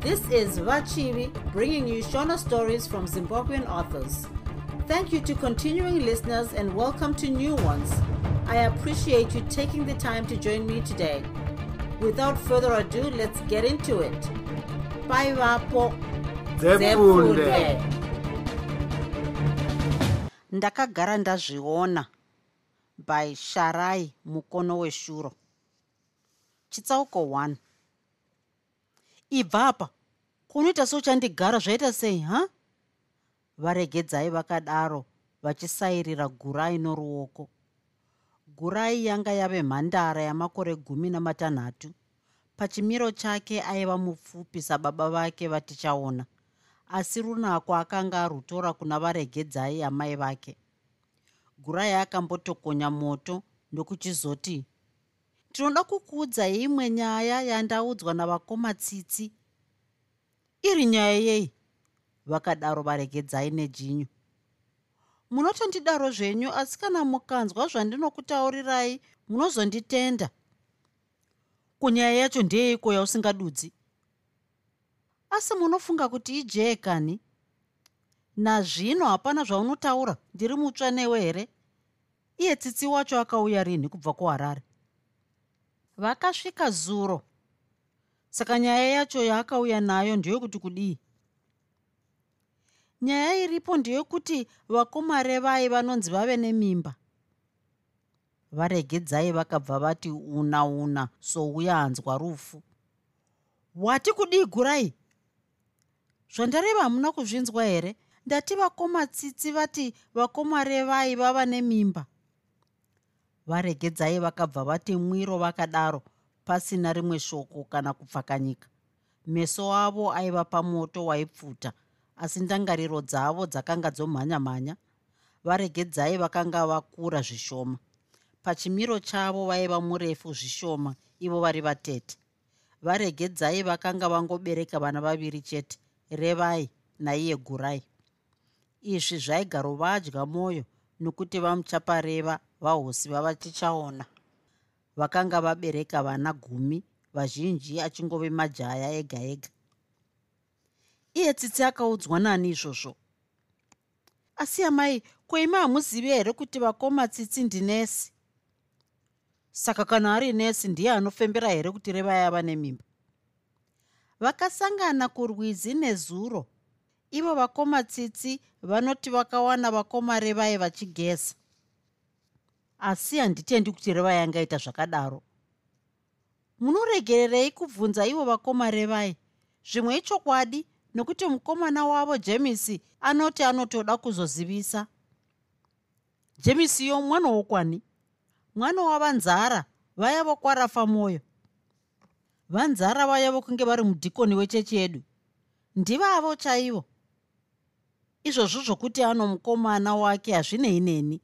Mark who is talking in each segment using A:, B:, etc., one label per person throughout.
A: This is Vachivi bringing you Shona stories from Zimbabwean authors. Thank you to continuing listeners and welcome to new ones. I appreciate you taking the time to join me today. Without further ado, let's get into it. Bye, Vapo.
B: Ndakagara ndazviona by sharai mukono weshuro chitsauko 1 ibva apa kunoita seuchandigara zvaita sei ha? Varegedzai vakadaro vachisairira gurai noruoko. Gurai yanga yave mhandara yamakore gumi namatanhatu. Pachimiro chake aiva mupfupi sababa vake vatichaona asi runako akanga arutora kuna varegedzai amai vake. Gurai akambotokonya moto ndokuchizoti ndinoda kukuudzai imwe nyaya yandaudzwa navakoma tsitsi iri nyaya yei? Vakadaro varegedzai nejinyu. Munotondidaro zvenyu asi kana mukanzwa zvandinokutaurirai munozonditenda. Kunyaya yacho ndeyeiko yausingadudzi asi munofunga kuti ijee kani? Nazvino hapana zvaunotaura? Ndiri mutsva newe here? Iye tsitsi wacho akauya rini kubva kuharare. Vakasvika zuro saka nyaya yacho yaakauya nayo ndeyekuti kudii? Nyaya iripo ndeyekuti vakomare vai vanonzi vave nemimba. Varegedzai vakabva vati una una souya hanzwa rufu. Wati kudii gurai? Zvandareva hamuna kuzvinzwa here? Ndati vakoma tsitsi vati vakomare vai vava nemimba. Varegedzai vakabva vati mwiro vakadaro pasina rimwe shoko kana kupfakanyika meso avo aiva pamoto waipfuta asi ndangariro dzavo dzakanga dzomhanya-mhanya. Varegedzai vakanga vakura zvishoma. Pachimiro chavo vaiva murefu zvishoma ivo vari vatete. Varegedzai vakanga vangobereka vana vaviri chete revai naiye gurai. Izvi zvaigarovadya mwoyo nokuti vamuchapareva vahosi vavatichaona vakanga vabereka vana gumi vazhinji achingove majaya ega ega. Iye tsitsi akaudzwa nani izvozvo. Asi amai kweima hamuzivi here kuti vakoma tsitsi ndinesi saka kana ari nesi ndiye anofembera here kuti revai ava nemimba? Vakasangana kurwizi nezuro. Ivo vakoma tsitsi vanoti vakawana vakoma revai vachigeza asi handitendi kuti revai angaita zvakadaro. Munoregererei kubvunza ivo vakoma revai zvimwe ichokwadi nokuti mukomana wavo jemisi anoti anotoda kuzozivisa. Jemisiyo mwana wokwani. Mwana wavanzara vaya vokwarafa mwoyo vanzara vaya vokunge vari mudhikoni wechechi yedu. Ndivavo chaivo. Izvozvo zvokuti ano mukomana wake hazvinei neni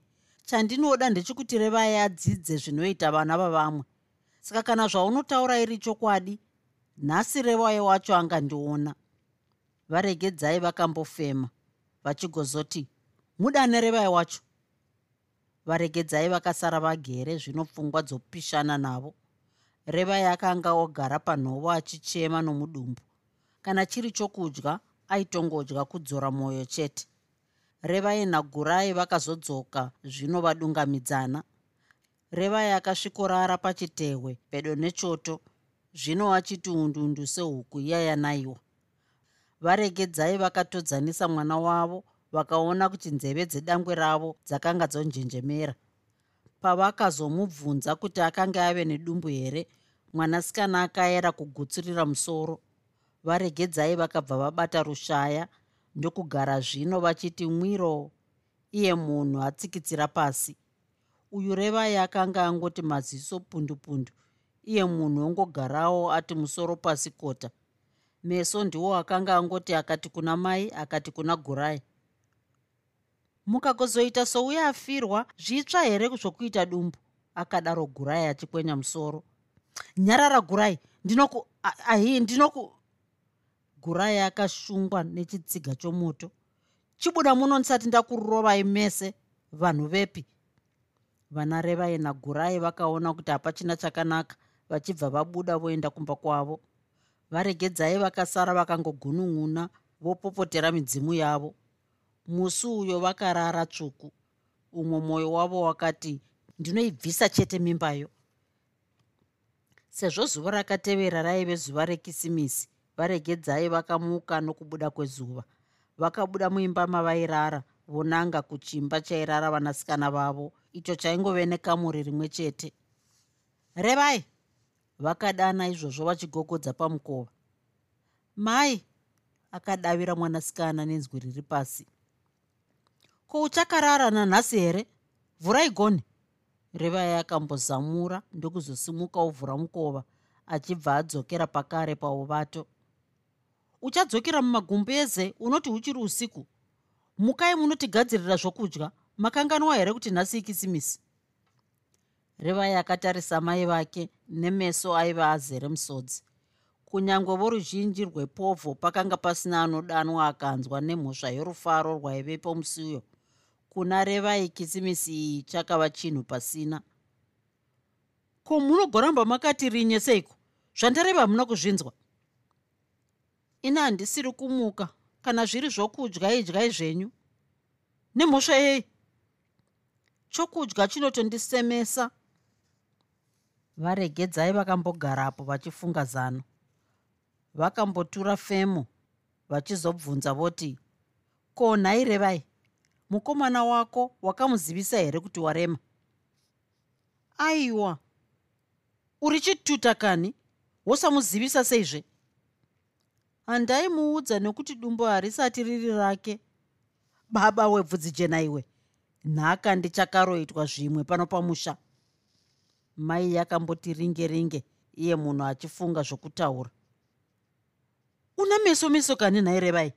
B: chandinoda ndechekuti revai adzidze zvinoita vana vavamwe. Saka kana zvaunotaura iri chokwadi nhasi revai wacho angandiona. Varegedzai vakambofema vachigozoti mudane revai wacho. Varegedzai vakasara vagere zvino pfungwa dzopishana navo. Revai akanga ogara panhovo achichema nomudumbu. Kana chiri chokudya aitongodya kudzora mwoyo chete revai nagurai vakazodzoka zvino vadungamidzana. Revai akasvikorara pachitehwe pedo nechoto zvino achiti undundu sehuku iya yanaiwa varegedzai vakatodzanisa mwana wavo vakaona kuti nzeve dzedangwe ravo dzakanga dzonjenjemera. Pavakazomubvunza kuti akanga ave nedumbu here mwanasikana akaera kugutsurira musoro. Varegedzai vakabva vabata rushaya ndokugara zvino vachiti mwiro iye munhu atsikitsira pasi. Uyu revai akanga angoti maziso pundupundu iye munhu ongogarawo ati musoro pasi kota. Meso ndiwo akanga angoti akati kuna mai akati kuna gurai. Mukagozoita souya afirwa zvitsva here zvokuita dumbu? Akadaro gurai achikwenya musoro. Nyarara gurai ndinoku ahi ndinoku gurai akashungwa nechitsiga chomoto chibuda muno ndisati ndakurovai mese vanhu vepi. Vana revai nagurai vakaona kuti hapachina chakanaka vachibva vabuda voenda kumba kwavo. Varegedzai vakasara vakangogunun'una vopopotera midzimu yavo. Musi uyo vakarara tsvuku. Umwe mwoyo wavo wakati ndinoibvisa chete mimbayo sezvo zuva rakatevera raive zuva rekisimisi varegedzai vakamuka nokubuda kwezuva. Vakabuda muimba mavairara vonanga kuchimba chairara vanasikana vavo. Icho chaingove nekamuri rimwe chete. Revai! Vakadana izvozvo vachigogodza pamukova. Mai! Akadavira mwanasikana nenzwi riri pasi. Ko uchakarara nanhasi here? Vhurai goni! Revai akambozamura ndokuzosimuka ovhura mukova achibva adzokera pakare pauvato uchadzokera mumagumbeze unoti uchiri usiku mukai munotigadzirira zvokudya. Makanganwa here kuti nhasi ikisimisi revai akatarisa mai vake nemeso aiva azere musodzi. Kunyange voruzhinji rwepovho pakanga pasina anodanwa akanzwa nemhosva yorufaro rwaivepo musi uyo kuna revai kisimisi iyi chakava chinhu pasina. Ko munogoramba makati rinye seiko? Zvandareva hamuna kuzvinzwa ina handisiri kumuka. Kana zviri zvokudya idyai zvenyu. Nemhosva yei? Chokudya chinotondisemesa varegedzai vakambogarapo vachifunga zano. Vakambotura femo vachizobvunza voti ko nhai revai mukomana wako wakamuzivisa here kuti warema? Aiwa uri chituta kani? Wosamuzivisa seizve handaimuudza nekuti dumbo harisati riri rake. Baba webvudzi jena iwe nhaka ndichakaroitwa zvimwe pano pamusha. Mai yakamboti ringe ringe iye munhu achifunga zvokutaura. Una meso meso kani nhai revai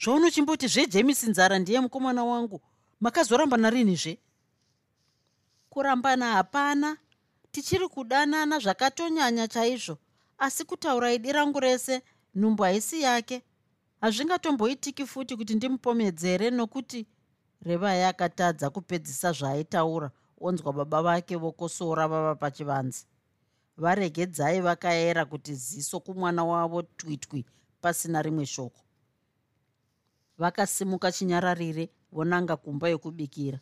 B: zvaunochimboti zvejemisi nzara ndiye mukomana wangu makazorambana rinizve kurambana hapana tichiri kudanana zvakatonyanya chaizvo asi kutaura idi rangu rese nhumbu haisi yake. Hazvingatomboitiki futi kuti ndimupomedzere nokuti revai akatadza kupedzisa zvaaitaura onzwa baba vake vokosora vava pachivanzi varegedzai vakayera kuti ziso kumwana wavo twitwi pasina rimwe shoko. Vakasimuka chinyararire vonanga kumba yokubikira.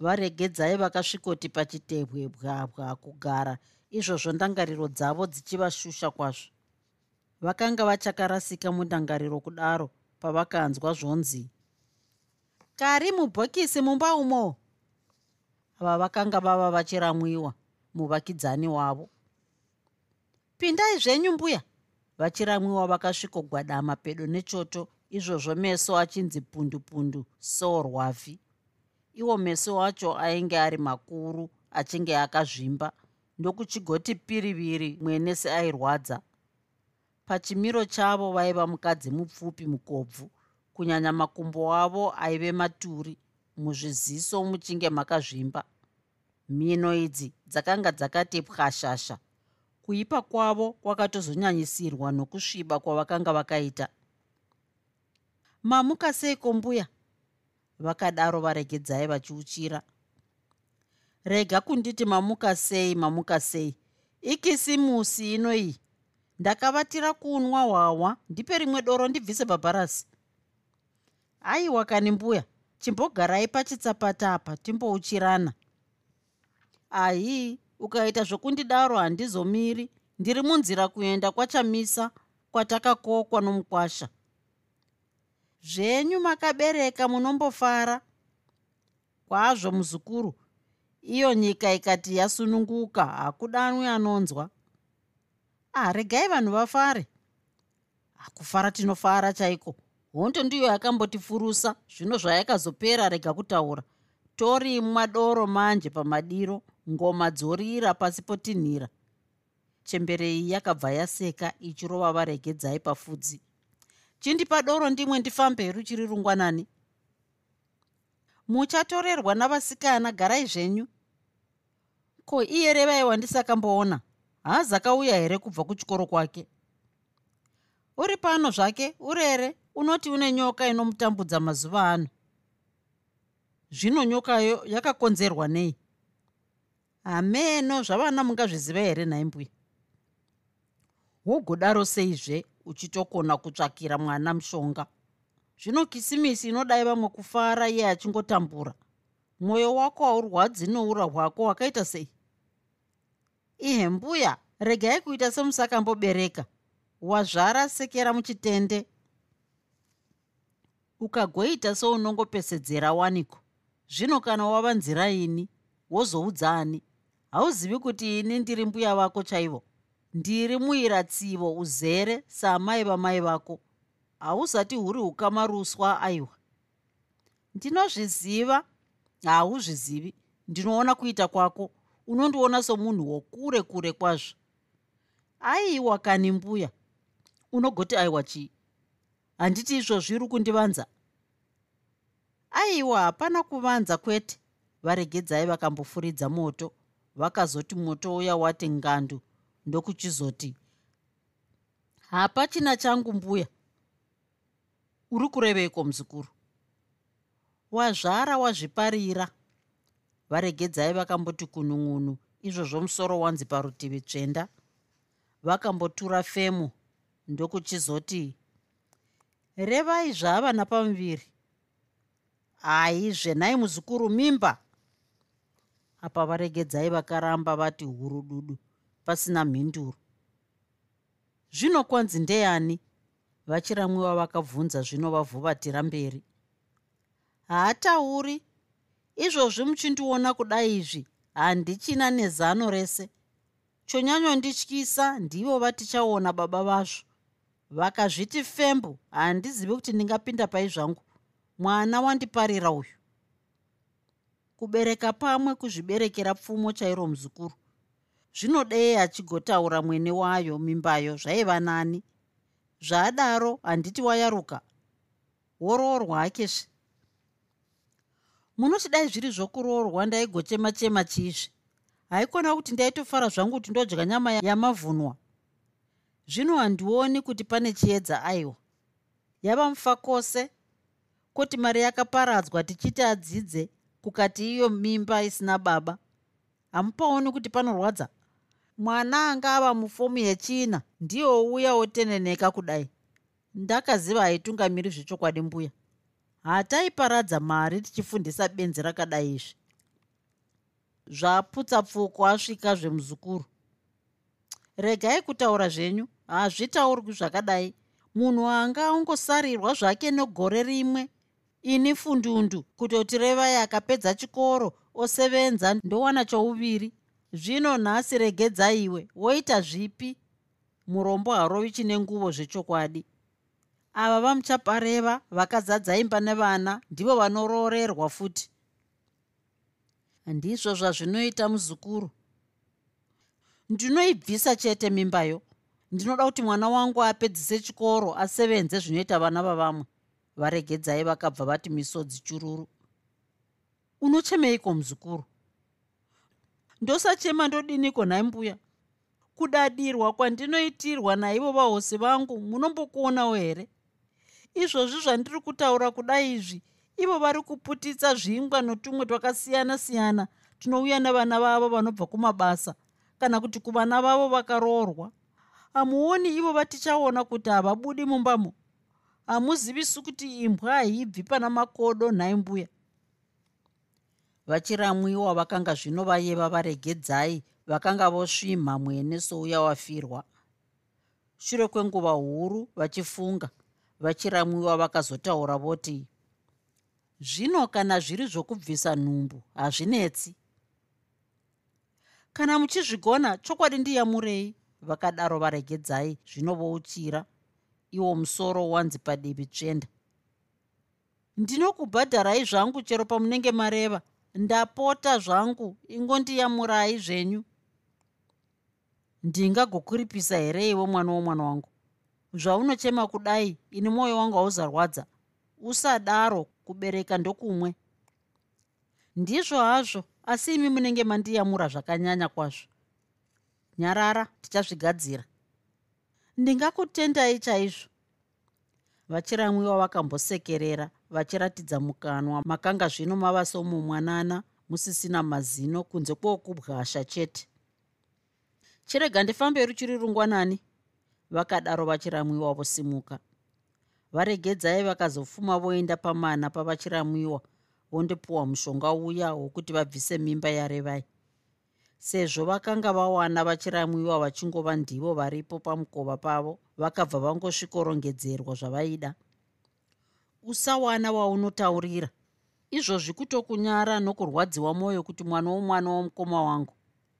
B: Varegedzai vakasvikoti pachitebwe bwabwa kugara izvozvo ndangariro dzavo dzichivashusha kwazvo vakanga vachakarasika mundangariro kudaro pavakanzwa zvonzi kari mubhokisi mumba umo? Ava vakanga vava vachiramwiwa muvakidzani wavo. Pindai zvenyu mbuya vachiramwiwa vakasvikogwadama pedo nechoto izvozvo meso achinzi pundupundu soorwavi iwo meso acho ainge ari makuru achinge akazvimba ndokuchigoti piriviri mwene seairwadza pachimiro chavo vaiva mukadzi mupfupi mukobvu. Kunyanya makumbo avo aive maturi. Muzviziso muchinge makazvimba. Mhino idzi dzakanga dzakati pwashasha. Kuipa kwavo kwakatozonyanyisirwa nokusviba kwavakanga vakaita. Mamuka seiko mbuya? Vakadaro varegedzai vachiuchira. Rega kunditi mamuka sei mamuka sei. Ikisimusi inoiyi ndakavatira kunwa hwahwa ndipe rimwe doro ndibvise bhabharasi aiwa kani mbuya chimbogarai pachitsapata apa timbouchirana. Ahi ukaita zvokundidaro handizomiri. Ndiri munzira kuenda kwachamisa kwatakakokwa nomukwasha. Zvenyu makabereka munombofara. Kwazvo muzukuru iyo nyika ikati yasununguka hakudanwi anonzwa ah regai vanhu vafare. Hakufara tinofara chaiko? Hondo ndiyo yakambotifurusa. Zvino zvayakazopera rega kutaura. Tori madoro manje pamadiro ngoma dzorira pasi potinhira. Chemberei yakabva yaseka ichirova varegedzai pafudzi. Chindipa doro ndimwe ndifambe ruchiri rungwanani. Muchatorerwa navasikana garai zvenyu. Ko iye revai wandisakamboona haazi akauya here kubva kuchikoro kwake? Uri pano zvake urere unoti une nyoka inomutambudza mazuva ano. Zvino nyokayo yakakonzerwa nei? Hameno zvavana mungazviziva here nhaimbuya wogodaro seizve uchitokona kutsvakira mwana mushonga. Zvino kisimisi inodai vamwe kufara iye achingotambura. Mwoyo wako haurwadzi noura hwako wakaita sei ihe mbuya regai kuita semusakambobereka. Wazvara sekera muchitende. Ukagoita seunongopesedzera waniko? Zvino kana wava nzira ini wozoudza ani? Hauzivi kuti ini ndiri mbuya vako chaivo? Ndiri muiratsivo uzere saamai vamai vako. Hauzati huri ukamaruswa aiwa. Ndinozviziva? Hauzvizivi. Ndinoona kuita kwako unondiona somunhu wokure kure kwazvo. Aiwa kani mbuya unogoti aiwa chii? Handiti izvozvi uri kundivanza? Aiwa hapana kuvanza kwete. Varegedzai vakambofuridza moto vakazoti moto uya wati ngandu ndokuchizoti hapachina changu mbuya. Uri kureveiko muzukuru? Wazvara wazviparira varegedzai vakamboti kunun'unu izvozvo musoro wanzi parutivi tsvenda. Vakambotura femo ndokuchizoti revai zvava napamuviri. Hai zvenai muzukuru mimba. Apa varegedzai vakaramba vati hurududu pasina mhinduro. Zvino kwanzi ndeyani? Vachiramwiwa vakabvunza zvino vavhuvatira mberi. Haatauri izvozvi muchindiona kudai izvi handichina nezano rese. Chonyanyondityisa ndivo vatichaona baba vazvo. Vakazviti fembu handizivi kuti ndingapinda pai zvangu. Mwana wandiparira uyu. Kubereka pamwe kuzviberekera pfumo chairo muzukuru. Zvinodei achigotaura mwene wayo mimbayo zvaiva nani. Zvaadaro handiti wayaruka. Woroorwa hakesve munoti dai zviri zvokuroorwa ndaigochema-chema chiizve haikona kuti ndaitofara zvangu kuti ndodya nyama yamavhunwa zvino handioni kuti pane chiedza aiwa yava mufa kwose kuti mari yakaparadzwa tichiti adzidze kukati iyo mimba isina baba. Hamupaoni kuti panorwadza. Mwana anga ava mufomu yechina ndiyo uya oteneneka kudai. Ndakaziva haitungamiri zvechokwadi mbuya hataiparadza mari tichifundisa benzi rakadai izvi. Zvaputsa pfuko asvika zvemuzukuru. Regai kutaura zvenyu hazvitaurwi zvakadai. Munhu anga angosarirwa zvake negore rimwe. Ini fundundu kutoti revai akapedza chikoro osevenza ndowana chouviri. Zvino nhasi regedzaiwe woita zvipi? Murombo harovi chine nguvo zvechokwadi ava vamuchapareva vakazadza imba nevana ndivo vanoroorerwa futi. Ndizvo zvazvinoita muzukuru. Ndinoibvisa chete mimbayo. Ndinoda kuti mwana wangu apedzise chikoro asevenze zvinoita vana vavamwe. Varegedzai vakabva vati misodzi chururu. Unochemeiko muzukuru? Ndosachema ndodiniko nhai mbuya kudadirwa kwandinoitirwa naivo vahosi vangu munombokuonawo here izvozvi zvandiri kutaura kudai izvi ivo vari kuputitsa zvingwa notumwe twakasiyana-siyana tinouya nevana vavo vanobva kumabasa kana kuti kuvana vavo vakaroorwa. Hamuoni ivo vatichaona kuti havabudi mumbamo hamuzivisu kuti imbwa haibvi pana makodo nhai mbuya. Vachiramwiwa vakanga zvino vayeva varegedzai vakanga vosvimha mwene souya wafirwa. Shure kwenguva huru vachifunga vachiramwiwa vakazotaura voti zvino kana zviri zvokubvisa nhumbu hazvinetsi. Kana muchizvigona chokwadi ndiyamurei. Vakadaro varegedzai zvinovouchira iwo musoro wanzi padivi tsvenda. Ndinokubhadharai zvangu chero pamunenge mareva. Ndapota zvangu ingondiyamurai zvenyu. Ndingagokuripisa here iwe mwana womwana wangu zvaunochema kudai ini mwoyo wangu hauzarwadza. Usadaro kubereka ndokumwe. Ndizvo hazvo asi imi munenge mandiyamura zvakanyanya kwazvo. Nyarara tichazvigadzira. Ndingakutendai chaizvo. Vachiramwiwa vakambosekerera vachiratidza mukanwa. Makanga zvino mava somumwanana musisina mazino kunze kwokubwasha chete. Chirega ndifambe ruchiri rungwanani vakadaro vachiramwiwa vosimuka. Varegedzai vakazofuma voenda pamana pavachiramwiwa vondopiwa mushonga uya wokuti vabvise mimba yarevai. Sezvo vakanga vawana vachiramwiwa vachingova ndivo varipo pamukova pavo vakabva vangosvikorongedzerwa zvavaida. Usawana waunotaurira. Izvozvi kutokunyara nokurwadziwa mwoyo kuti mwana womwana womukoma wangu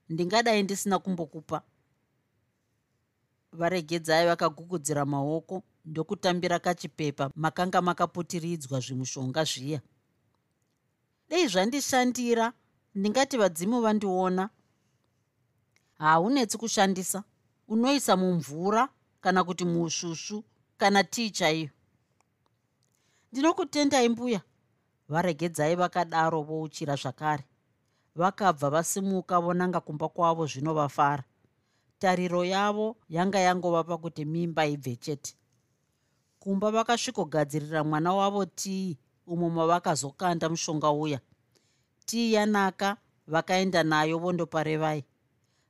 B: ndingadai ndisina kumbokupa varegedzai vakagugudzira maoko ndokutambira kachipepa makanga makaputiridzwa zvimushonga zviya. Dei zvandishandira? Ndingati vadzimu vandiona. Haunetsi kushandisa. Unoisa mumvura kana kuti muusvusvu kana tii chaiyo. Ndinokutendai mbuya varegedzai vakadaro vouchira zvakare. Vakabva vasimuka vonanga kumba kwavo zvino vafara tariro yavo yanga yangova pakuti mimba ibve chete. Kumba vakasvikogadzirira mwana wavo tii umo mavakazokanda mushonga uya. Tii yanaka vakaenda nayo vondoparevai.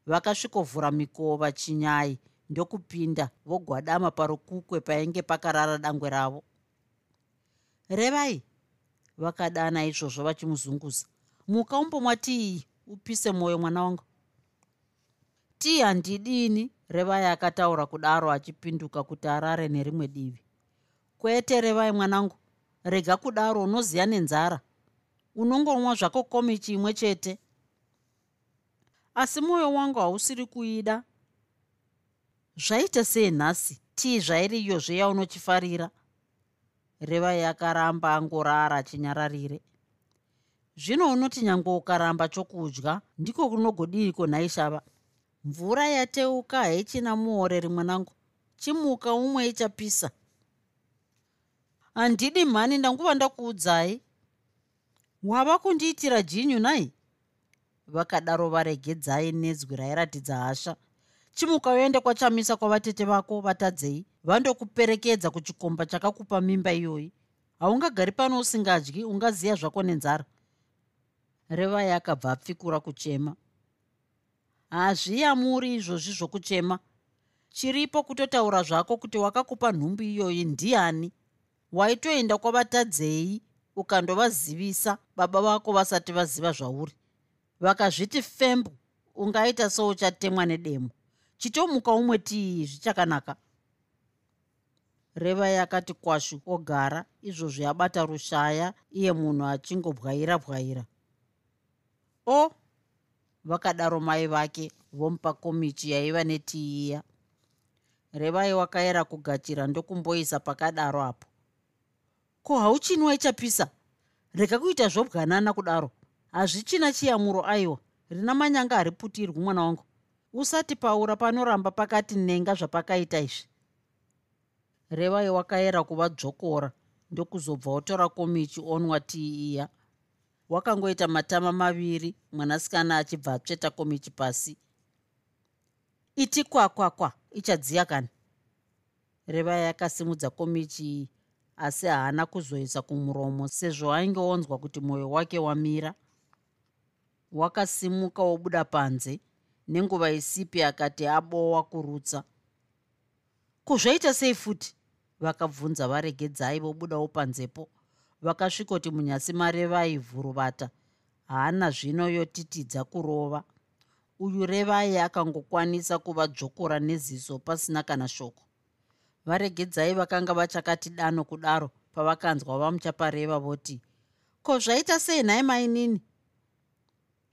B: Vakasvikovhura mikova chinyai ndokupinda vogwadama parukukwe painge pakarara dangwe ravo. Revai vakadana izvozvo vachimuzunguza. Muka umbomwa tii upise mwoyo mwana wangu tii handidini revai akataura kudaro achipinduka kuti arare nerimwe divi. Kwete revai mwanangu rega kudaro unoziya nenzara. Unongonwa zvako komichi imwe chete. Asi mwoyo wangu hausiri kuida. Zvaita sei nhasi? Tii zvairiyozve yaunochifarira revai akaramba angorara achinyararire. Zvino unoti nyange ukaramba chokudya ndiko kunogodiniko nhaishava mvura yateuka haichina muoreri mwanangu chimuka umwe ichapisa. Handidi mhani ndanguva ndakuudzai. Wava kundiitira jinyu nai? Vakadaro varegedzai nedzwi rairatidza hasha. Chimuka uende kwachamisa kwavatete vako vatadzei vandokuperekedza kuchikomba chakakupa mimba iyoyi. Haungagari pano usingadyi ungaziya zvako nenzara. Revai akabva apfikura kuchema hazviyamuri izvozvi zvokuchema. Chiripo kutotaura zvako kuti wakakupa nhumbi iyoyi ndiani? Waitoenda kwavatadzei ukandovazivisa baba vako vasati vaziva zvauri. Vakazviti fembu ungaita seuchatemwa nedemo. Chitomuka umwe tii zvichakanaka. Revai akati kwashu ogara. Izvozvo yabata rushaya iye munhu achingobwaira bwaira o vakadaro mai vake vomupa komichi yaiva netiiya. Revai wakaera kugachira ndokumboisa pakadaro apo. Ko hauchinwa ichapisa rega kuita zvobwanana kudaro. Hazvichina chiyamuro aiwa. Rina manyanga hariputirwi mwana wangu. Usati paura panoramba pakati nenga zvapakaita izvi. Revai wakaera kuvadzokora ndokuzobva otora komichi onwa tii iya wakangoita matama maviri mwanasikana achibva atsveta komichi pasi. Iti kwakwakwa ichadziya kani revai akasimudza komichi iyi asi haana kuzoisa kumuromo sezvo ainge onzwa kuti mwoyo wake wamira. Wakasimuka wobuda panze nenguva isipi akati abowa kurutsa. Kuzvaita sei futi? Vakabvunza varegedzai vobudawo panzepo vakasvikoti munyasi marevai vhuruvata haana zvino yotitidza kurova. Uyu revai akangokwanisa kuvadzvokora neziso pasina kana shoko. Varegedzai vakanga vachakati dano kudaro pavakanzwa vamuchapareva voti ko zvaita sei nhai mainini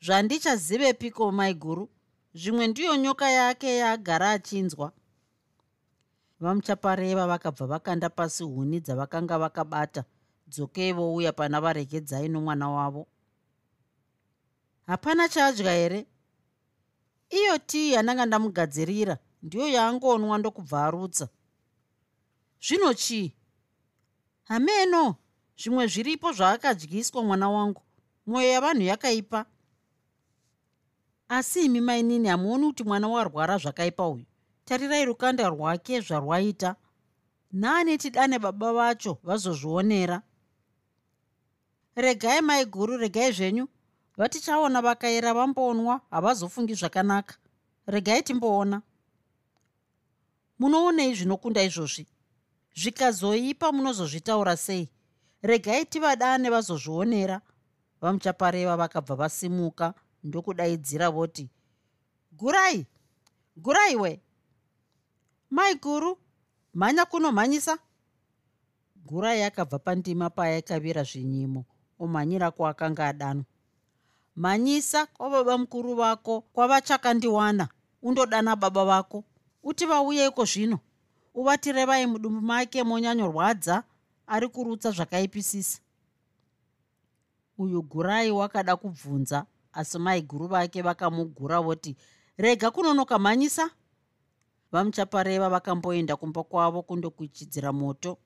B: zvandichazivepiko mai guru? Zvimwe ndiyo nyoka yake yaagara achinzwa. Vamuchapareva vakabva vakanda pasi huni dzavakanga vakabata dzokei vouya pana varegedzai nomwana wavo. Hapana chaadya here? Iyo tii yandanga ndamugadzirira ndiyo yaangonwa ndokubva arutsa. Zvino chii? Hameno zvimwe zviripo zvaakadyiswa mwana wangu mwoyo yavanhu yakaipa. Asi imi mainini hamuoni kuti mwana warwara zvakaipa uyu? Tarirai rukanda rwake zvarwaita. Naaneti dane baba vacho vazozvionera regai mai guru regai zvenyu. Vatichaona vakaera vambonwa havazofungi zvakanaka. Regai timboona. Munoonei zvinokunda izvozvi. Zvikazoipa munozozvitaura sei. Regai tivadane vazozvionera. Vamuchapareva vakabva vasimuka ndokudaidzira voti gurai gurai we. Mai guru mhanya kunomhanyisa gurai akabva pandima paaikavira zvinyimo omhanyira kwaakanga adanwa. Mhanyisa kwababa mukuru vako kwavachakandiwana undodana baba vako uti vauyeiko zvino? Uvatirevai mudumbu make monyanyorwadza ari kurutsa zvakaipisisa? Uyu gurai wakada kubvunza asi maiguru vake vakamugura voti rega kunonoka mhanyisa. Vamuchapareva vakamboenda kumba kwavo kundokuchidzira moto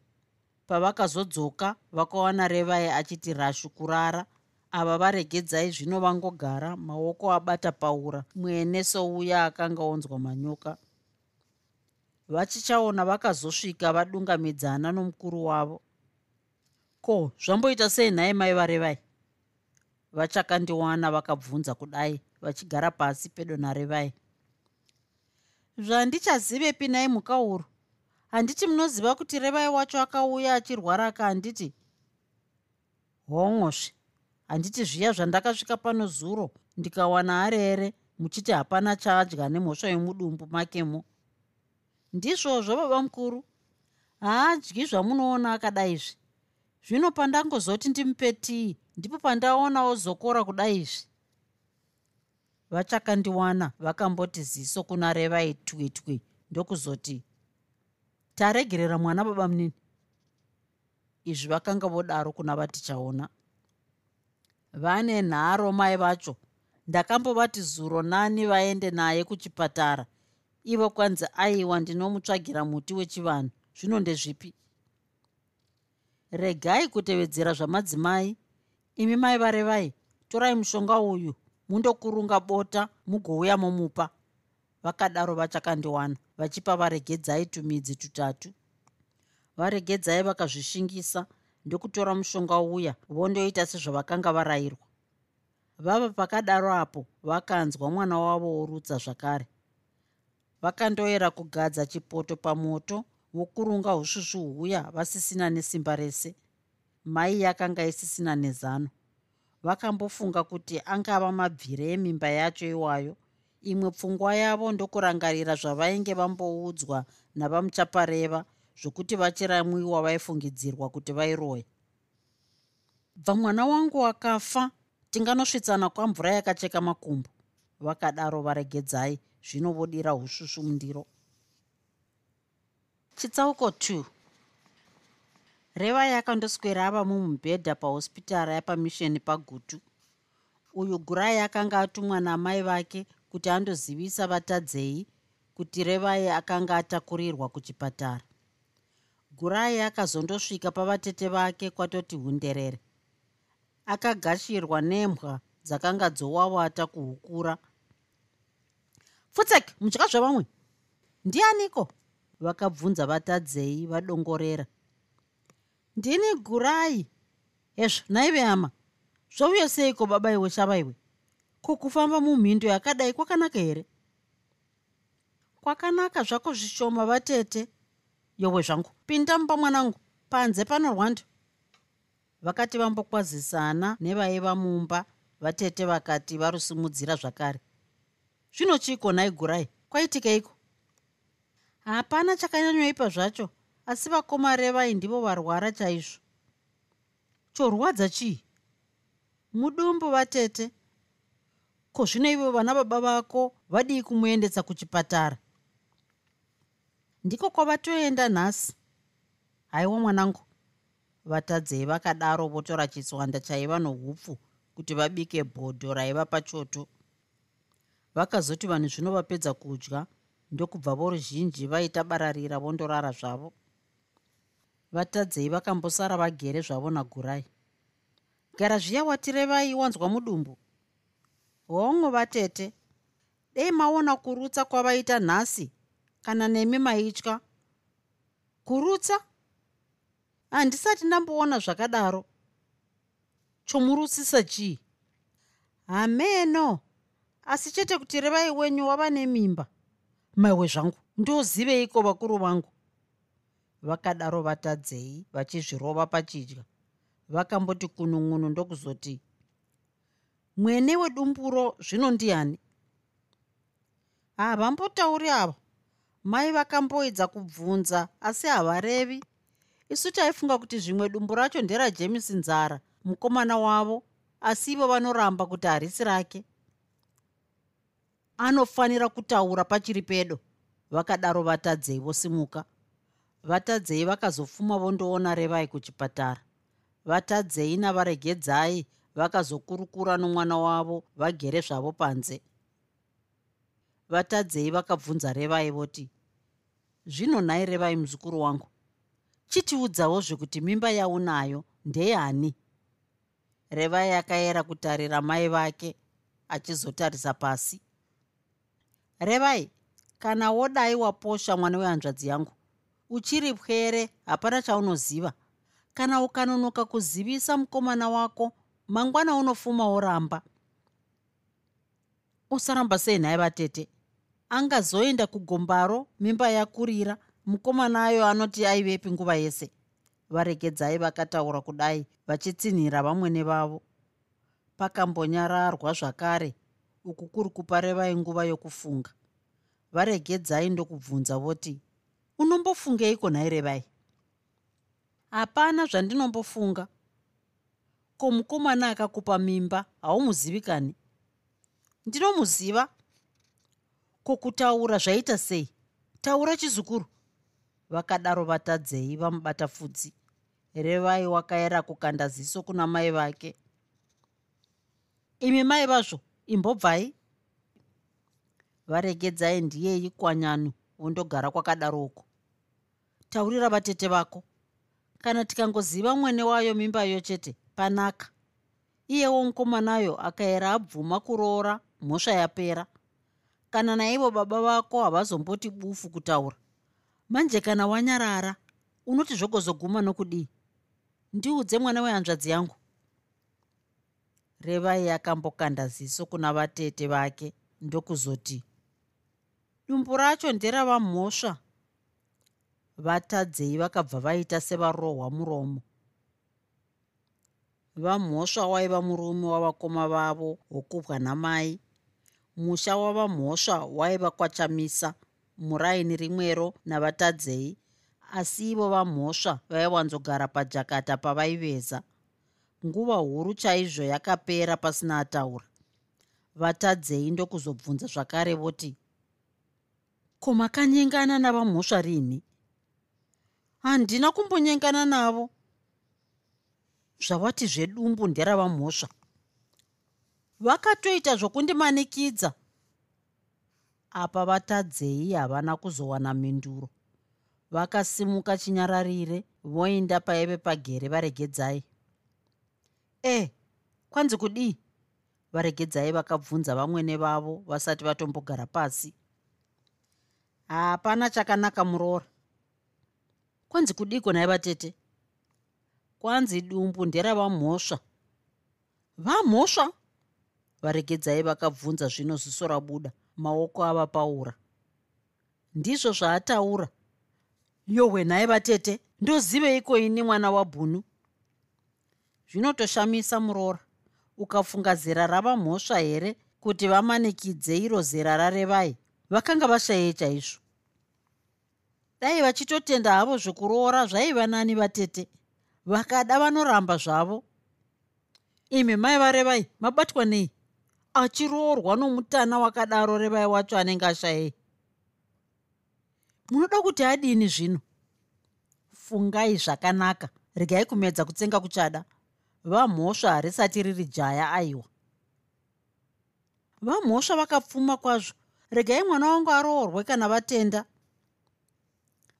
B: pavakazodzoka vakawana revai achiti rashu kurara. Ava varegedzai zvino vangogara maoko abata paura. Mwene souya akanga onzwa manyoka. Vachichaona vakazosvika vadungamidzana nomukuru wavo. Ko zvamboita sei nhaye mai varevai? Vachakandiwana vakabvunza kudai vachigara pasi pedo narevai. Zvandichazivepi nai mukauro handiti munoziva kuti revai wacho akauya achirwara ka handiti homwosve handiti zviya zvandakasvika pano zuro ndikawana arere muchiti hapana chaadya nemhosva yomudumbu makemo ndizvozvo baba mukuru. Haadyi zvamunoona akadaizvi zvino pandangozoti ndimupe tii ndipo pandaonawo zokora kudaizvi vachakandiwana vakamboti ziso kuna revai twitwi ndokuzoti taregerera mwana baba munini. Izvi vakanga vodaro kuna vatichaona. Vane nharo mai vacho. Ndakambovati zuro nani vaende naye kuchipatara. Ivo kwanzi aiwa ndinomutsvagira muti wechivanhu. Zvino ndezvipi? Regai kutevedzera zvamadzimai. Imi mai varevai torai mushonga uyu. Mundokurunga bota mugouya momupa. Vakadaro vachakandiwana vachipa varegedzai tumidzi tutatu. Varegedzai vakazvishingisa ndokutora mushonga uya vondoita sezvavakanga varayirwa. Vava pakadaro apo vakanzwa mwana wavo worutsa zvakare. Vakandoera kugadza chipoto pamoto vokurunga usvusvu huya vasisina nesimba rese. Mai yakanga isisina nezano. Vakambofunga kuti angava mabvire emimba yacho iwayo imwe pfungwa yavo ndokurangarira zvavainge vamboudzwa navamuchapareva zvokuti vachiramwiwa vaifungidzirwa kuti vairoya bva mwana wangu akafa tinganosvitsana kwamvura yakacheka makumbo. Vakadaro varegedzai zvino vodira usvusvu mundiro. Chitsauko 2 reva yakandoswera ava mumubhedha pahospitara yapamisheni pagutu. Uyu gurai akanga atumwa namai vake kuti andozivisa vatadzei kuti revai akanga atakurirwa kuchipatara. Gurai akazondosvika pavatete vake kwatoti hunderere. Akagashirwa nembwa dzakanga dzowawata kuhukura. Futsek mudya zvavamwe ndianiko? Vakabvunza vatadzei vadongorera. Ndini gurai hezvo naive hama zvauya seiko baba iwe shava iwe kukufamba mumhindo yakadai kwakanaka here? Kwakanaka zvako zvishoma vatete. Yowe zvangu pinda mumba mwanangu. Panze pano rwando. Vakati vambokwazisana nevaiva mumba vatete vakati varusimudzira zvakare. Zvino chiko nai gurai kwaitikeiko hapana chakanyanyoipa zvacho asi vakomarevai ndivo varwara chaizvo. Chorwadza chii? Mudumbu vatete ko zvino ivo vana baba vako vadii kumuendesa kuchipatara? Ndiko kwavatoenda nhasi. Haiwa mwanangu vatadzei vakadaro votora chitswanda chaiva noupfu kuti vabike bhodho raiva pachoto. Vakazoti vanhu zvino vapedza kudya ndokubva voruzhinji vaita bararira vondorara zvavo. Vatadzei vakambosara vagere zvavo nagurai. Gara zviya watirevai wanzwa mudumbu hongo vatete. Dei maona kurutsa kwavaita nhasi kana nemi maitya. Kurutsa? Handisati ndamboona zvakadaro. Chomurutsisa chii? Hameno asi chete kuti revai wenyu wava nemimba. Maiwe zvangu ndoziveiko vakuru vangu? Vakadaro vatadzei vachizvirova pachidya. Vakamboti kunun'unu ndokuzoti mwene wedumburo zvino ndiani? Havambotauri ava. Mai vakamboedza kubvunza asi havarevi. Isu taifunga kuti zvimwe dumbu racho nderajemisi nzara mukomana wavo asi ivo vanoramba kuti harisi rake. Anofanira kutaura pachiri pedo vakadaro vatadzei vosimuka. Vatadzei vakazofuma vondoona revai kuchipatara. Vatadzei navaregedzai vakazokurukura nomwana wavo vagere zvavo panze. Vatadzei vakabvunza revai voti zvino nhai revai muzukuru wangu chitiudzawo zvekuti mimba yaunayo ndeyani? Revai akayera kutarira mai vake achizotarisa pasi. Revai kana wodai waposha mwana wehanzvadzi yangu uchiri pwere hapana chaunoziva. Kana ukanonoka kuzivisa mukomana wako mangwana unofuma woramba. Usaramba sei nhaye vatete? Angazoenda kugombaro mimba yakurira mukomana ayo anoti aivepi nguva yese. Varegedzai vakataura kudai vachitsinhira vamwene vavo. Pakambonyararwa zvakare uku kuri kupa revai nguva yokufunga. Varegedzai ndokubvunza voti unombofungeiko nhai revai? Hapana zvandinombofunga ko mukomana akakupa mimba haumuzivikani ndinomuziva. Ko kutaura zvaita sei? Taura chizukuru. Vakadaro vatadzei vamubata pfudzi revai wakaera kukanda ziso kuna mai vake. Imi mai vazvo imbobvai? Varegedzai ndiyei kwanyanu wondogara kwakadaroko taurira vatete vako. Kana tikangoziva mwene wayo mimbayo chete panaka. Iyewo mukomanayo akaera abvuma kuroora mhosva yapera. Kana naivo baba vako havazomboti bufu kutaura. Manje kana wanyarara unoti zvogozoguma nokudii? Ndiudze mwana wehanzvadzi yangu. Revai akambokanda ziso kuna vatete vake ndokuzoti dumbu racho nderavamhosva vatadzei vakabva vaita sevarohwa muromo vamhosva waiva murume wavakoma vavo wokubwa namai. Musha wavamhosva waiva kwachamisa muraini rimwero navatadzei asi ivo vamhosva vaiwanzogara pajakata pavaiveza. Nguva huru chaizvo yakapera pasina ataura. Vatadzei ndokuzobvunza zvakare voti ko makanyengana navamhosva rini? Handina kumbonyengana navo zvawati zvedumbu nderavamhosva vakatoita zvokundimanikidza. Apa vatadzei havana kuzowana minduro vakasimuka chinyararire voenda paive pagere varegedzai. E kwanzi kudii? Varegedzai vakabvunza vamwene vavo vasati vatombogara pasi. Hapana chakanaka muroora. Kwanzi kudiko nai vatete kwanzi dumbu nderavamhosva vamhosva. Varegedzai vakabvunza zvino ziso rabuda maoko ava paura. Ndizvo zvaataura. Yohwe nhaye vatete ndoziveiko ini mwana wabhunu zvinotoshamisa muroora ukafunga zera ravamhosva here kuti vamanikidze iro zera rarevai? Vakanga vashayei chaizvo dai vachitotenda havo zvekuroora zvaiva nani vatete vakada vanoramba zvavo. Imi mai varevai mabatwa nei? Achiroorwa nomutana wakadaro revai wacho anenge ashayei munoda kuti adini zvino? Fungai zvakanaka. Regai kumedza kutsenga kuchada. Vamhosva harisati riri jaya aiwa. Vamhosva vakapfuma kwazvo. Regai mwana wangu aroorwe kana vatenda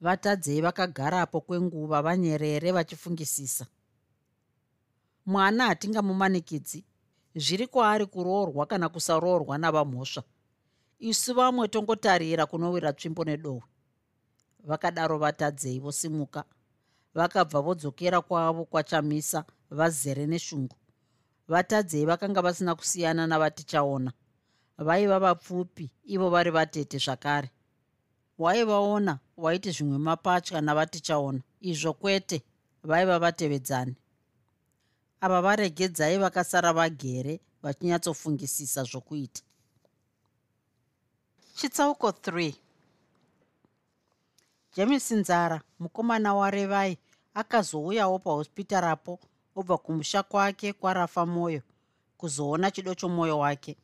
B: vatadzei vakagarapo kwenguva vanyerere vachifungisisa. Mwana hatingamumanikidzi zviri kwaari kuroorwa kana kusaroorwa navamhosva. Isu vamwe tongotarira kunowira tsvimbo nedohwe vakadaro vatadzei vosimuka vakabva vodzokera kwavo kwachamisa vazere neshungu. Vatadzei vakanga vasina kusiyana navatichaona. Vaiva vapfupi ivo vari vatete zvakare waivaona waiti zvimwe mapatya navatichaona izvo kwete vaiva vatevedzani. Ava varegedzai vakasara vagere vachinyatsofungisisa zvokuita. Chitsauko 3 jemisi nzara mukomana warevai akazouyawo pahospitarapo obva kumusha kwake kwarafa mwoyo kuzoona chido chomwoyo wake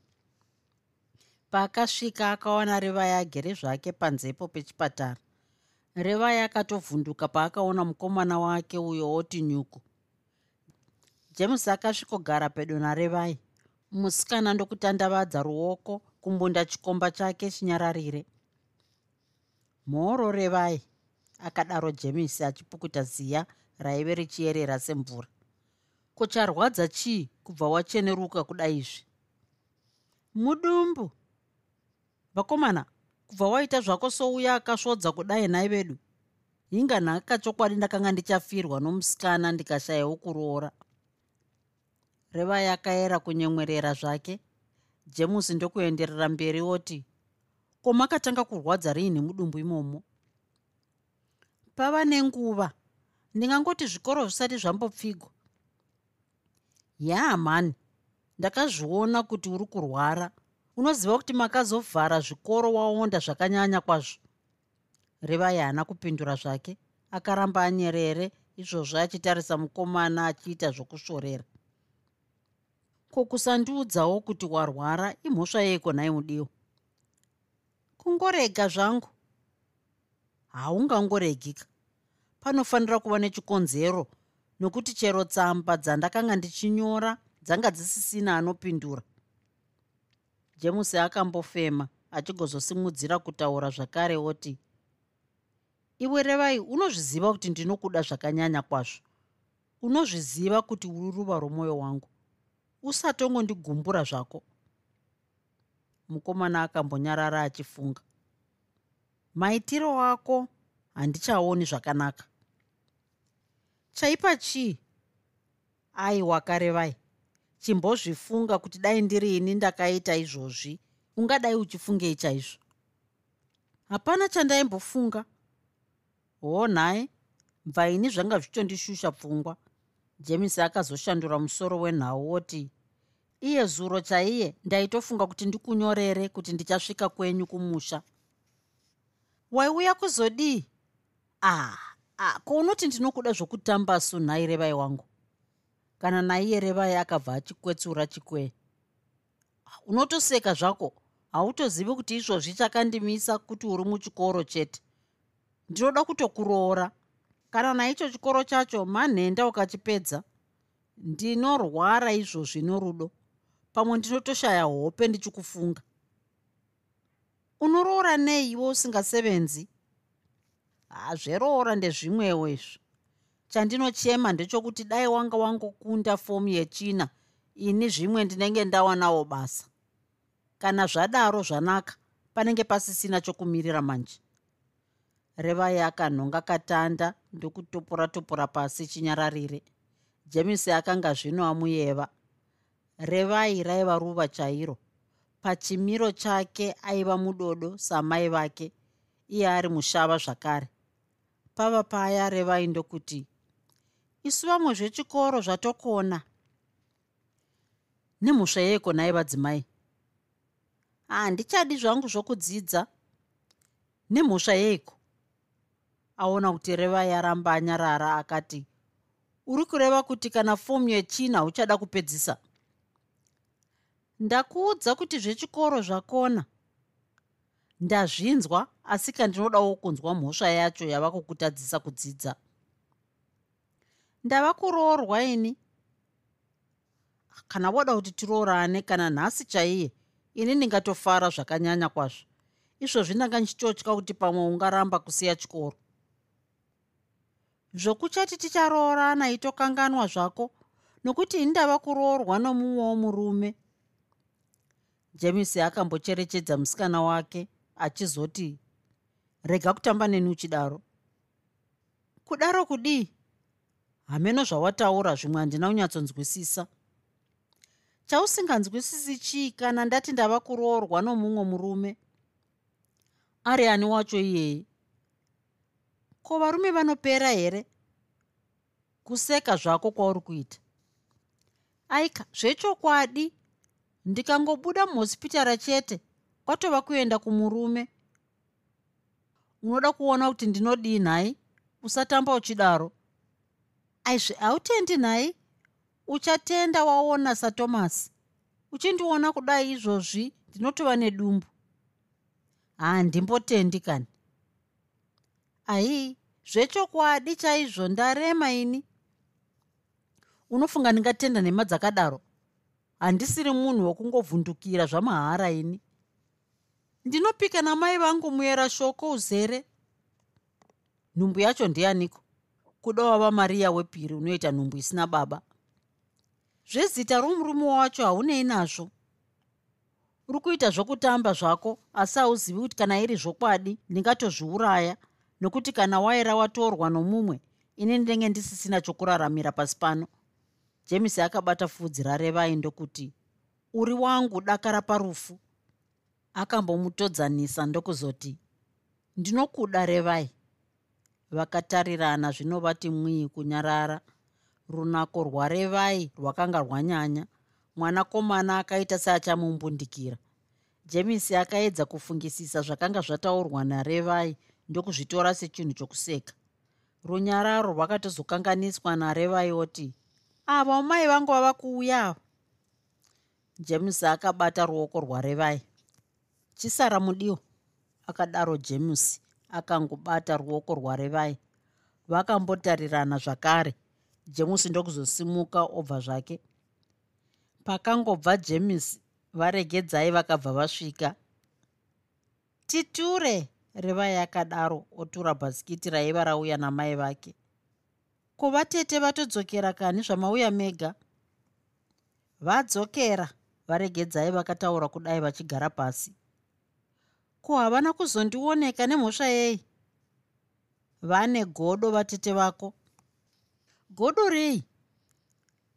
B: paakasvika akawana revai agere zvake panzepo pechipatara. Revai akatovhunduka paakaona mukomana wake uyo oti nyuku. James akasvikogara pedo narevai. Musikana ndokutandavadza ruoko kumbunda chikomba chake chinyararire. Mhoro revai akadaro jemisi achipukuta ziya raive richiyerera semvura. Kucharwadza chii kubva wacheneruka kudai izvi? Mudumbu vakomana kubva waita zvako souya akasvodza kudai nhai vedu. Hinga nhaka chokwadi ndakanga ndichafirwa nomusikana ndikashayawo kuroora. Reva yakayera kunyemwerera zvake. Jemusi ndokuenderera mberi oti ko makatanga kurwadza riini mudumbu imomo? Pava nenguva. Ndingangoti zvikoro zvisati zvambopfigwa yaamani ndakazviona kuti uri kurwara unoziva kuti makazovhara zvikoro waonda zvakanyanya kwazvo? Revai haana kupindura zvake akaramba anyerere izvozvo achitarisa mukomana achiita zvokusvorera ko kusandiudzawo kuti warwara imhosva yeiko nhai mudiwa kungorega zvangu. Haungangoregika panofanira kuva nechikonzero nokuti chero tsamba dzandakanga ndichinyora dzanga dzisisina anopindura jemusi akambofema achigozosimudzira kutaura zvakare oti iwe revai unozviziva kuti ndinokuda zvakanyanya kwazvo? Unozviziva kuti uri ruva romwoyo wangu? Usatongonigumbura zvako. Mukomana akambonyarara achifunga maitiro ako handichaoni zvakanaka. Chaipa chii? Aiwa karevai chimbozvifunga kuti dai ndiri ini ndakaita izvozvi ungadai uchifungei chaizvo? Hapana chandaimbofunga. Hoo nhaye mvaini zvanga zvichondishusha pfungwa. Jemisi akazoshandura musoro wenhau woti iye zuro chaiye ndaitofunga kuti ndikunyorere kuti ndichasvika kwenyu kumusha. Waiuya kuzodii? Ah, ah ko unoti ndinokuda zvokutamba sunhai revai wangu kana naiye revai akabva achikwetsura chikwee unotoseka zvako. Hautozivi kuti izvozvi chakandimisa kuti uri muchikoro chete. Ndinoda kutokuroora. Kana naicho chikoro chacho manhenda ukachipedza. Ndinorwara izvozvi norudo. Pamwe ndinotoshaya hope ndichikufunga. Unoroora nei iwe usingasevenzi? Hazveroora ndezvimwewo izvo chandinochema ndechokuti dai wanga wangokunda fomu yechina ini zvimwe ndinenge ndawanawo basa. Kana zvadaro zvanaka panenge pasisina chokumirira manje. Revai akanhonga katanda ndokutopura topura pasi chinyararire. Jemisi akanga zvino amuyeva. Revai raiva ruva chairo. Pachimiro chake aiva mudodo samai vake iye ari mushava zvakare. Pava paya revai ndokuti isu vamwe zvechikoro zvatokona. Nemhosva yeiko nai vadzimai handichadi zvangu zvokudzidza. Nemhosva yeiko? Aona kuti reva yaramba anyarara akati uri kureva kuti kana fomu yechina uchada kupedzisa? Ndakuudza kuti zvechikoro zvakona. Ndazvinzwa asi kandinodawo kunzwa mhosva yacho yava kukutadzisa kudzidza ndava kuroorwa ini? Kana wada kuti tiroorane kana nhasi chaiye ini ndingatofara zvakanyanya kwazvo. Izvozvi ndanga ndichitotya kuti pamwe ungaramba kusiya chikoro. Zvokuchati ticharoorana itokanganwa zvako nokuti ini ndava kuroorwa nomumwewo murume. Jemisi akambocherechedza musikana wake achizoti rega kutamba neni uchidaro. Kudaro kudii hameno zvawataura zvimwe handina kunyatsonzwisisa. Chausinganzwisisi chii kana ndati ndava kuroorwa nomumwe murume? Ari ani wacho iyeye? Ko varume vanopera here? Kuseka zvako kwauri kuita. Aika zvechokwadi ndikangobuda muhosipitara chete kwatova kuenda kumurume. Unoda kuona kuti ndinodii nhai? Usatamba uchidaro aizve hautendi nhai? Uchatenda waona satomasi uchindiona kudai izvozvi? Ndinotova nedumbu. Handimbotendi kani. Ai zvechokwadi chaizvo ndarema ini. Unofunga ndingatenda nhema dzakadaro? Handisiri munhu wokungovhundukira zvamahara ini. Ndinopika namai vangu muyera shoko uzere. Nhumbu yacho ndiyaniko kuda wava mariya wepiri unoita nhumbu isina baba. Zvezita romurume wacho haunei nazvo. Uri kuita zvokutamba zvako asi hauzivi kuti kana iri zvokwadi ndingatozviuraya nokuti kana waira watorwa nomumwe ini ndinenge ndisisina chokuraramira pasi pano. Jemisi akabata pfudzi rarevai ndokuti uri wangu dakara parufu. Akambomutodzanisa ndokuzoti ndinokuda revai vakatarirana zvinovati mwii kunyarara. Runako rwarevai rwakanga rwanyanya. Mwanakomana akaita seachamumbundikira. Jemisi akaedza kufungisisa zvakanga zvataurwa narevai ndokuzvitora sechinhu chokuseka. Runyararo rwakatozokanganiswa narevai oti ava mai vangu vava kuuya ava jemisi akabata ruoko rwarevai. Chisara mudiwa akadaro jemusi akangobata ruoko rwarevai vakambotarirana zvakare. Jemusi ndokuzosimuka obva zvake. Pakangobva jemisi varegedzai vakabva vasvika. Titure! Revai akadaro otura bhasikiti raiva rauya namai vake. Kuva tete vatodzokera kani zvamauya mega? Vadzokera! Varegedzai vakataura kudai vachigara pasi ko havana kuzondioneka nemhosva yei? Vane godo vatete vako. Godo rei?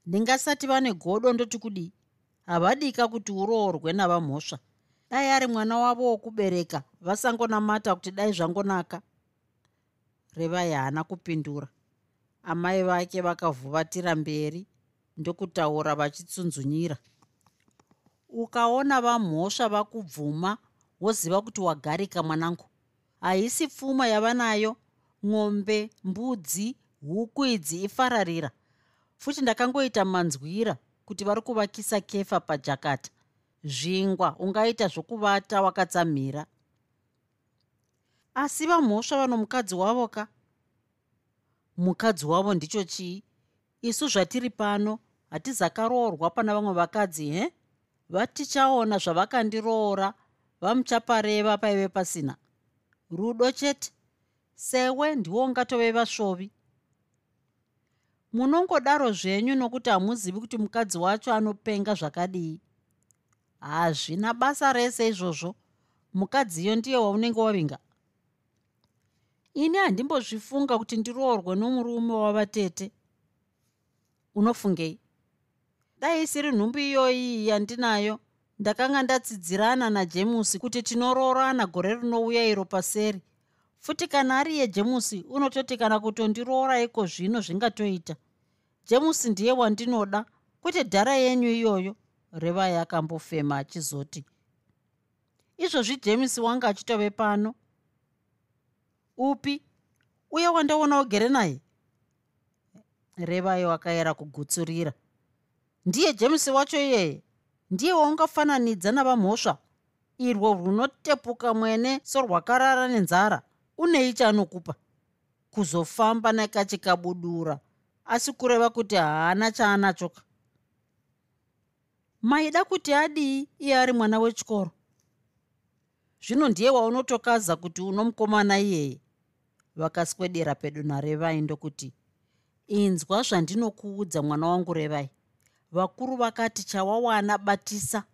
B: Ndingasati vane godo ndoti kudii? Havadika kuti uroorwe navamhosva dai ari mwana wavo wokubereka vasangonamata kuti dai zvangonaka. Revai haana kupindura. Amai vake vakavhuvatira mberi ndokutaura vachitsunzunyira. Ukaona vamhosva vakubvuma woziva kuti wagarika mwanangu. Haisi pfuma yava nayo. Ng'ombe mbudzi huku idzi ifararira. Futi ndakangoita manzwira kuti vari kuvakisa kefa pajakata zvingwa ungaita zvokuvata wakatsamhira. Asi vamhosva vano mukadzi wavo ka? Mukadzi wavo ndicho chii? Isu zvatiri pano hatizakaroorwa pana vamwe vakadzi he? Vatichaona zvavakandiroora vamuchapareva paive pasina. Rudo chete sewe ndiwo ungatove vasvovi. Munongodaro zvenyu nokuti hamuzivi kuti mukadzi wacho anopenga zvakadii. Hazvina basa rese izvozvo mukadziyo ndiye waunenge wavinga. Ini handimbozvifunga kuti ndiroorwe nomurume wavatete. Unofungei? Dai isiri nhumbu iyoyi yandinayo ndakanga ndatsidzirana najemusi kuti tinoroorana gore rinouya iro paseri. Futi kana ari yejemusi unototi kana kutondiroora iko zvino zvingatoita. Jemusi ndiye wandinoda kwete dhara yenyu iyoyo revai akambofema achizoti izvozvi jemisi wanga achitove pano? Upi? Uye wandaona ugere naye? Revai wakayera kugutsurira. Ndiye jemisi wacho iyeye ndiye waungafananidza navamhosva. Irwo runotepuka mwene sorwakarara nenzara unei chaanokupa? Kuzofamba nekachikabudura asi kureva kuti haana chaanachoka. Maida kuti adii iye ari mwana wechikoro? Zvino ndiye waunotokaza kuti uno mukomana iyeye. Vakaswedera pedo narevai ndokuti inzwa zvandinokuudza mwana wangu revai vakuru vakati chawawana batisa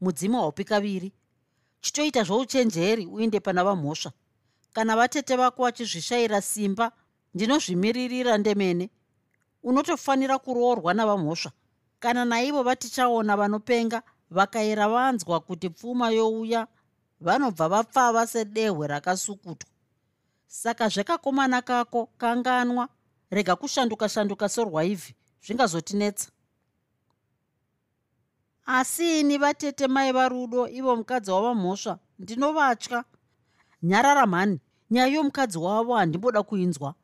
B: mudzima haupi kaviri. Chitoita zvouchenjeri uinde pana vamhosva. Kana vatete vako vachizvishayira simba ndinozvimiririra ndemene. Unotofanira kuroorwa navamhosva. Kana naivo vatichaona vanopenga vakayera vanzwa kuti pfuma youya vanobva vapfava sedehwe rakasukutwa. Saka zvekakomana kako kanganwa rega kushanduka shanduka sorwaivhi zvingazotinetsa asi ini vatete mai varudo ivo mukadzi wavamhosva ndinovatya. Nyarara mhani nyaya yomukadzi wavo handimboda kuinzwa.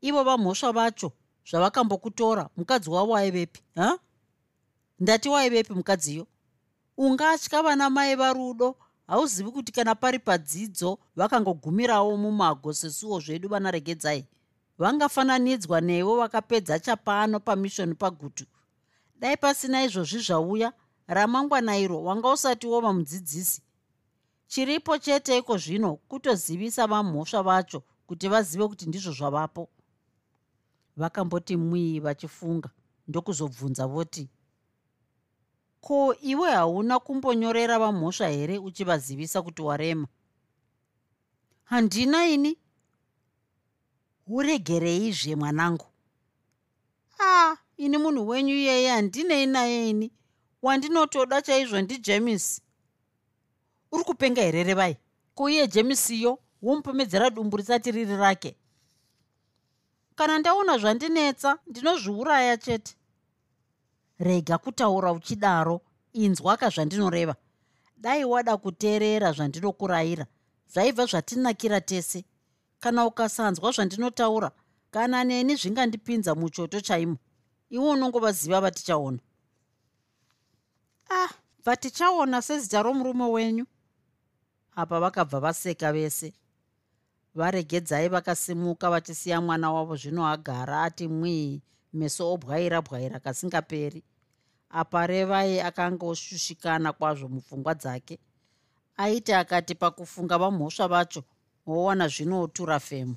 B: Ivo vamhosva vacho zvavakambokutora mukadzi wavo aivepi ha? Ndati waivepi mukadziyo? Ungatya vana mai varudo hauzivi kuti kana pari padzidzo vakangogumirawo mumago sesuwo zvedu vana regedzai? Vangafananidzwa nevo vakapedza chapano pamishoni pagutu dai pasina izvozvi zvauya ramangwana iro wanga usati wova mudzidzisi? Chiripo chete iko zvino kutozivisa vamhosva vacho kuti vazive kuti ndizvo zvavapo. Vakamboti mwii vachifunga ndokuzobvunza voti ko iwe hauna kumbonyorera vamhosva here uchivazivisa kuti warema? Handina ini. Uregereizve mwanangu. A ah, ini munhu wenyu iyeye handinei naye ini wandinotoda chaizvo ndijemisi uri kupenga here revai kuiye jemisiyo womupomedzera dumbu risati riri rake. Kana ndaona zvandinetsa ndinozviuraya chete. Rega kutaura uchidaro inzwaka zvandinoreva. Dai wada kuteerera zvandinokurayira. Zvaibva zvatinakira tese. Kana ukasanzwa zvandinotaura kana neni zvingandipinza muchoto chaimo iwe unongovaziva vatichaona ah vatichaona sezita romurume wenyu. Apa vakabva vaseka vese. Varegedzai vakasimuka vachisiya mwana wavo zvino agara ati mwii meso obwaira bwaira kasingaperi. Apa revai akanga oshushikana kwazvo mupfungwa dzake. Aiti akati pakufunga vamhosva vacho wowana zvinotura femo